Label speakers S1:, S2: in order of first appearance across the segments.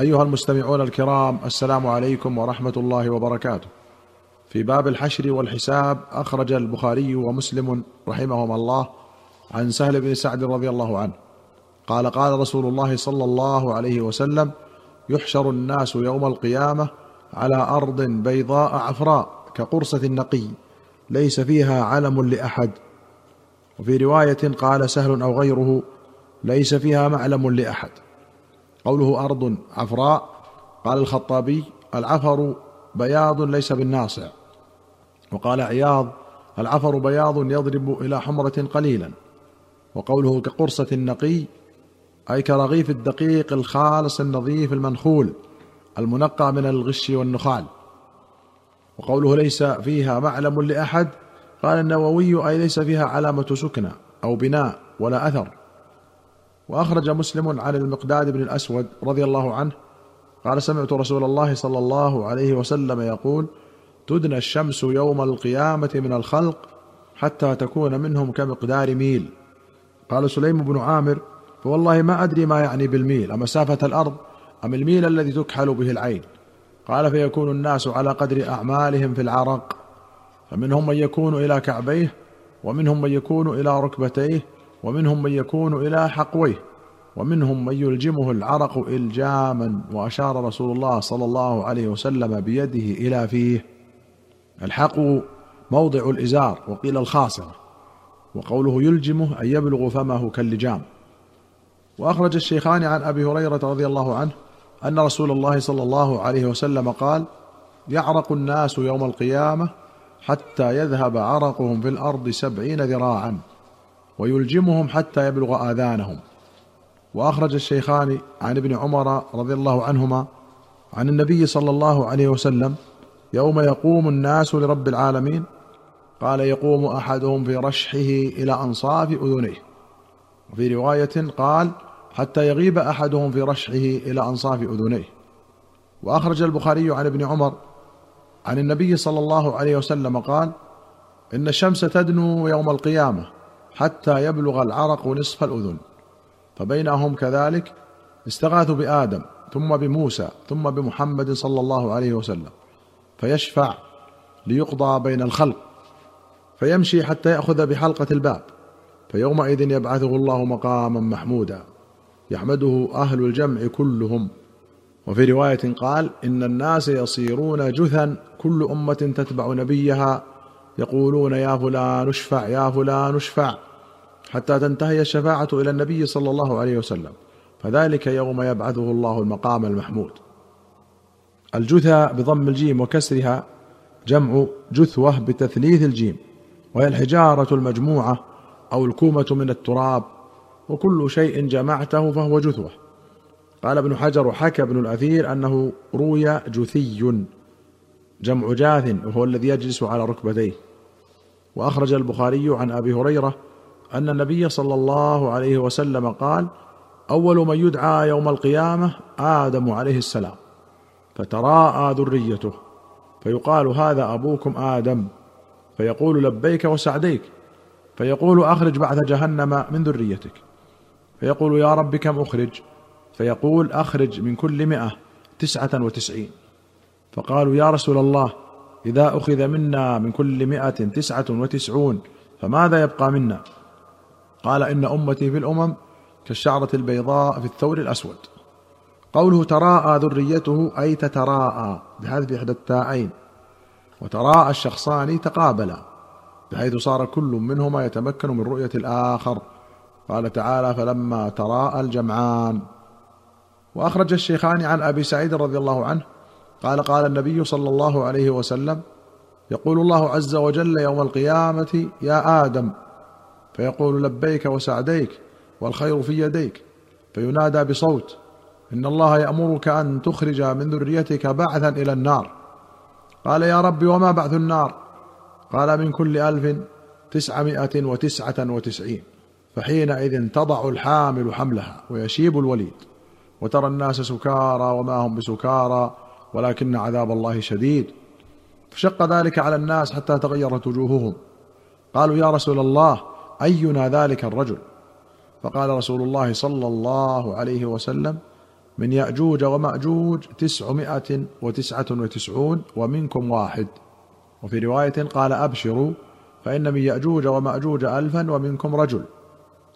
S1: أيها المستمعون الكرام السلام عليكم ورحمة الله وبركاته. في باب الحشر والحساب أخرج البخاري ومسلم رحمهما الله عن سهل بن سعد رضي الله عنه. قال قال رسول الله صلى الله عليه وسلم يحشر الناس يوم القيامة على أرض بيضاء عفراء كقرصة النقي ليس فيها علم لأحد. وفي رواية قال سهل أو غيره ليس فيها معلم لأحد. قوله أرض عفراء قال الخطابي العفر بياض ليس بالناصع. وقال عياض العفر بياض يضرب إلى حمرة قليلا. وقوله كقرصة النقي أي كرغيف الدقيق الخالص النظيف المنخول المنقى من الغش والنخال. وقوله ليس فيها معلم لأحد قال النووي أي ليس فيها علامة سكنى أو بناء ولا أثر. وأخرج مسلم عن المقداد بن الأسود رضي الله عنه قال سمعت رسول الله صلى الله عليه وسلم يقول تدنى الشمس يوم القيامة من الخلق حتى تكون منهم كمقدار ميل. قال سليم بن عامر فوالله ما أدري ما يعني بالميل امسافه الأرض أم الميل الذي تكحل به العين؟ قال فيكون الناس على قدر أعمالهم في العرق فمنهم من يكون إلى كعبيه ومنهم من يكون إلى ركبتيه ومنهم من يكون إلى حقويه ومنهم من يلجمه العرق إلجاما وأشار رسول الله صلى الله عليه وسلم بيده إلى فيه. الحقو موضع الإزار وقيل الخاصره وقوله يلجمه أي يبلغ فمه كاللجام. وأخرج الشيخان عن أبي هريرة رضي الله عنه أن رسول الله صلى الله عليه وسلم قال يعرق الناس يوم القيامة حتى يذهب عرقهم في الأرض سبعين ذراعا. ويلجمهم حتى يبلغ آذانهم. وأخرج الشيخان عن ابن عمر رضي الله عنهما عن النبي صلى الله عليه وسلم يوم يقوم الناس لرب العالمين قال يقوم أحدهم في رشحه إلى أنصاف أذنيه. وفي رواية قال حتى يغيب أحدهم في رشحه إلى أنصاف أذنيه. وأخرج البخاري عن ابن عمر عن النبي صلى الله عليه وسلم قال إن الشمس تدنو يوم القيامة. حتى يبلغ العرق نصف الأذن. فبينهم كذلك استغاثوا بآدم ثم بموسى ثم بمحمد صلى الله عليه وسلم. فيشفع ليقضى بين الخلق. فيمشي حتى يأخذ بحلقة الباب. فيومئذ يبعثه الله مقاما محمودا. يحمده أهل الجمع كلهم. وفي رواية قال إن الناس يصيرون جثا كل أمة تتبع نبيها يقولون يا فلان اشفع يا فلان اشفع. حتى تنتهي الشفاعة إلى النبي صلى الله عليه وسلم. فذلك يوم يبعثه الله المقام المحمود. الجثى بضم الجيم وكسرها جمع جثوة بتثليث الجيم. وهي الحجارة المجموعة أو الكومة من التراب. وكل شيء جمعته فهو جثوة. قال ابن حجر وحكى ابن الأثير أنه روي جثي. جمع جاث وهو الذي يجلس على ركبتيه. وأخرج البخاري عن أبي هريرة أن النبي صلى الله عليه وسلم قال أول من يدعى يوم القيامة آدم عليه السلام فتراءى ذريته فيقال هذا أبوكم آدم. فيقول لبيك وسعديك. فيقول أخرج بعث جهنم من ذريتك. فيقول يا رب كم أخرج؟ فيقول أخرج من كل مئة تسعة وتسعين. فقالوا يا رسول الله إذا أخذ منا من كل مائه تسعة وتسعون فماذا يبقى منا؟ قال إن أمتي في الأمم كالشعرة البيضاء في الثور الأسود. قوله تراءى ذريته أي تتراءى بحذف إحدى التاءين. وتراءى الشخصان تقابلا بحيث صار كل منهما يتمكن من رؤية الآخر. قال تعالى فلما تراءى الجمعان. وأخرج الشيخان عن أبي سعيد رضي الله عنه قال قال النبي صلى الله عليه وسلم يقول الله عز وجل يوم القيامة يا آدم فيقول لبيك وسعديك والخير في يديك فينادى بصوت إن الله يأمرك أن تخرج من ذريتك بعثا إلى النار قال يا رب وما بعث النار قال من كل ألف تسعمائة وتسعة وتسعين فحينئذ تضع الحامل حملها ويشيب الوليد وترى الناس سكارى وما هم بسكارى ولكن عذاب الله شديد. فشق ذلك على الناس حتى تغيرت وجوههم. قالوا يا رسول الله أينا ذلك الرجل؟ فقال رسول الله صلى الله عليه وسلم من يأجوج ومأجوج تسعمائة وتسعة وتسعون ومنكم واحد. وفي رواية قال أبشروا فإن من يأجوج ومأجوج ألفا ومنكم رجل.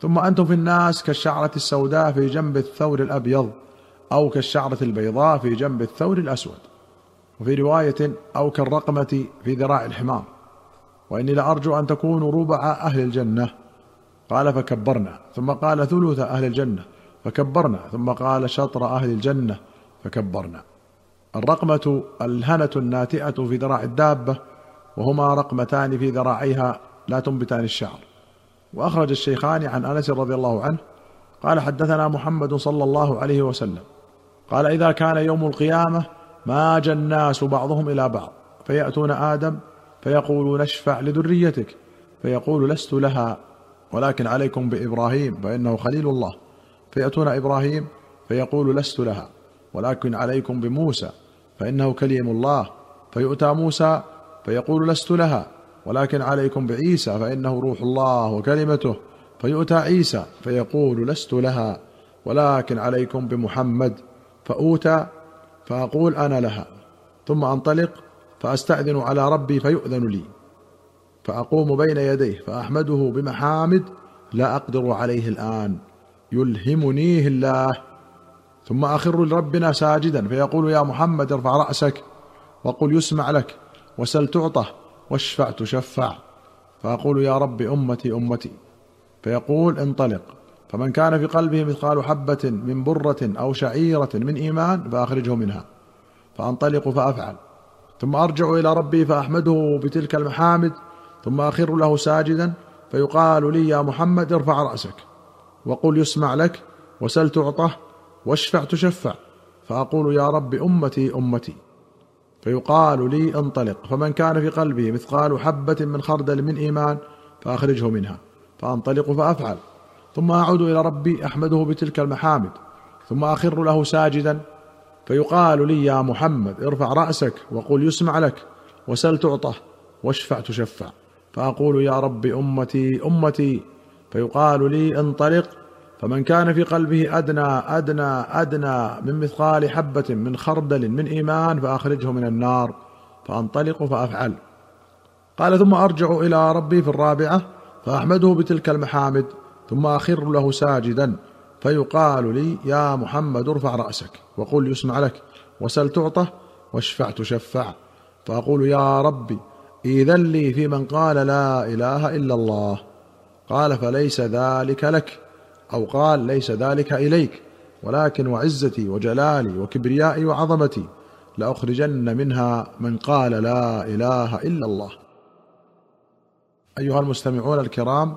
S1: ثم أنتم في الناس كالشعرة السوداء في جنب الثور الأبيض. أو كالشعرة البيضاء في جنب الثور الأسود وفي رواية أو كالرقمة في ذراع الحمار. وإني لأرجو أن تكونوا ربع أهل الجنة. قال فكبرنا ثم قال ثلث أهل الجنة. فكبرنا ثم قال شطر أهل الجنة. فكبرنا. الرقمة الهنة الناتئة في ذراع الدابة وهما رقمتان في ذراعيها لا تنبتان الشعر. وأخرج الشيخان عن أنس رضي الله عنه قال حدثنا محمد صلى الله عليه وسلم. قال إذا كان يوم القيامة ماج الناس بعضهم إلى بعض فيأتون آدم فيقولون اشفع لذريتك فيقول لست لها ولكن عليكم بإبراهيم فإنه خليل الله. فيأتون إبراهيم فيقول لست لها ولكن عليكم بموسى فإنه كليم الله. فيؤتى موسى فيقول لست لها ولكن عليكم بعيسى فإنه روح الله وكلمته. فيؤتى عيسى فيقول لست لها ولكن عليكم بمحمد. فاوتى فأقول أنا لها ثم أنطلق فأستأذن على ربي فيؤذن لي فأقوم بين يديه فأحمده بمحامد لا أقدر عليه الآن يلهمنيه الله ثم أخر لربنا ساجدا فيقول يا محمد ارفع رأسك وقل يسمع لك وسل تعطى واشفع تشفع فأقول يا رب أمتي أمتي فيقول انطلق. فمن كان في قلبه مثقال حبة من برة أو شعيرة من إيمان فأخرجه منها. فأنطلق فأفعل. ثم أرجع إلى ربي فأحمده بتلك المحامد. ثم أخر له ساجدا فيقال لي يا محمد ارفع رأسك. وقل يسمع لك. وسل تعطه واشفع تشفع. فأقول يا رب أمتي أمتي. فيقال لي انطلق. فمن كان في قلبه مثقال حبة من خردل من إيمان فأخرجه منها. فأنطلق فأفعل. ثم أعود إلى ربي أحمده بتلك المحامد ثم أخر له ساجدا فيقال لي يا محمد ارفع رأسك وقل يسمع لك وسل تعطه واشفع تشفع. فأقول يا رب أمتي أمتي. فيقال لي انطلق فمن كان في قلبه أدنى أدنى أدنى من مثقال حبة من خردل من إيمان فأخرجه من النار فأنطلق فأفعل. قال ثم أرجع إلى ربي في الرابعة فأحمده بتلك المحامد ثم أخر له ساجدا فيقال لي يا محمد ارفع رأسك وقل يسمع لك. وسل تعطى واشفع تشفع فأقول يا ربي إذن لي في من قال لا إله إلا الله. قال فليس ذلك لك. أو قال ليس ذلك إليك ولكن وعزتي وجلالي وكبريائي وعظمتي لأخرجن منها من قال لا إله إلا الله. أيها المستمعون الكرام